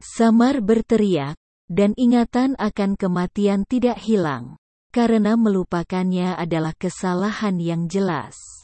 Samar berteriak, dan ingatan akan kematian tidak hilang. Karena melupakannya adalah kesalahan yang jelas.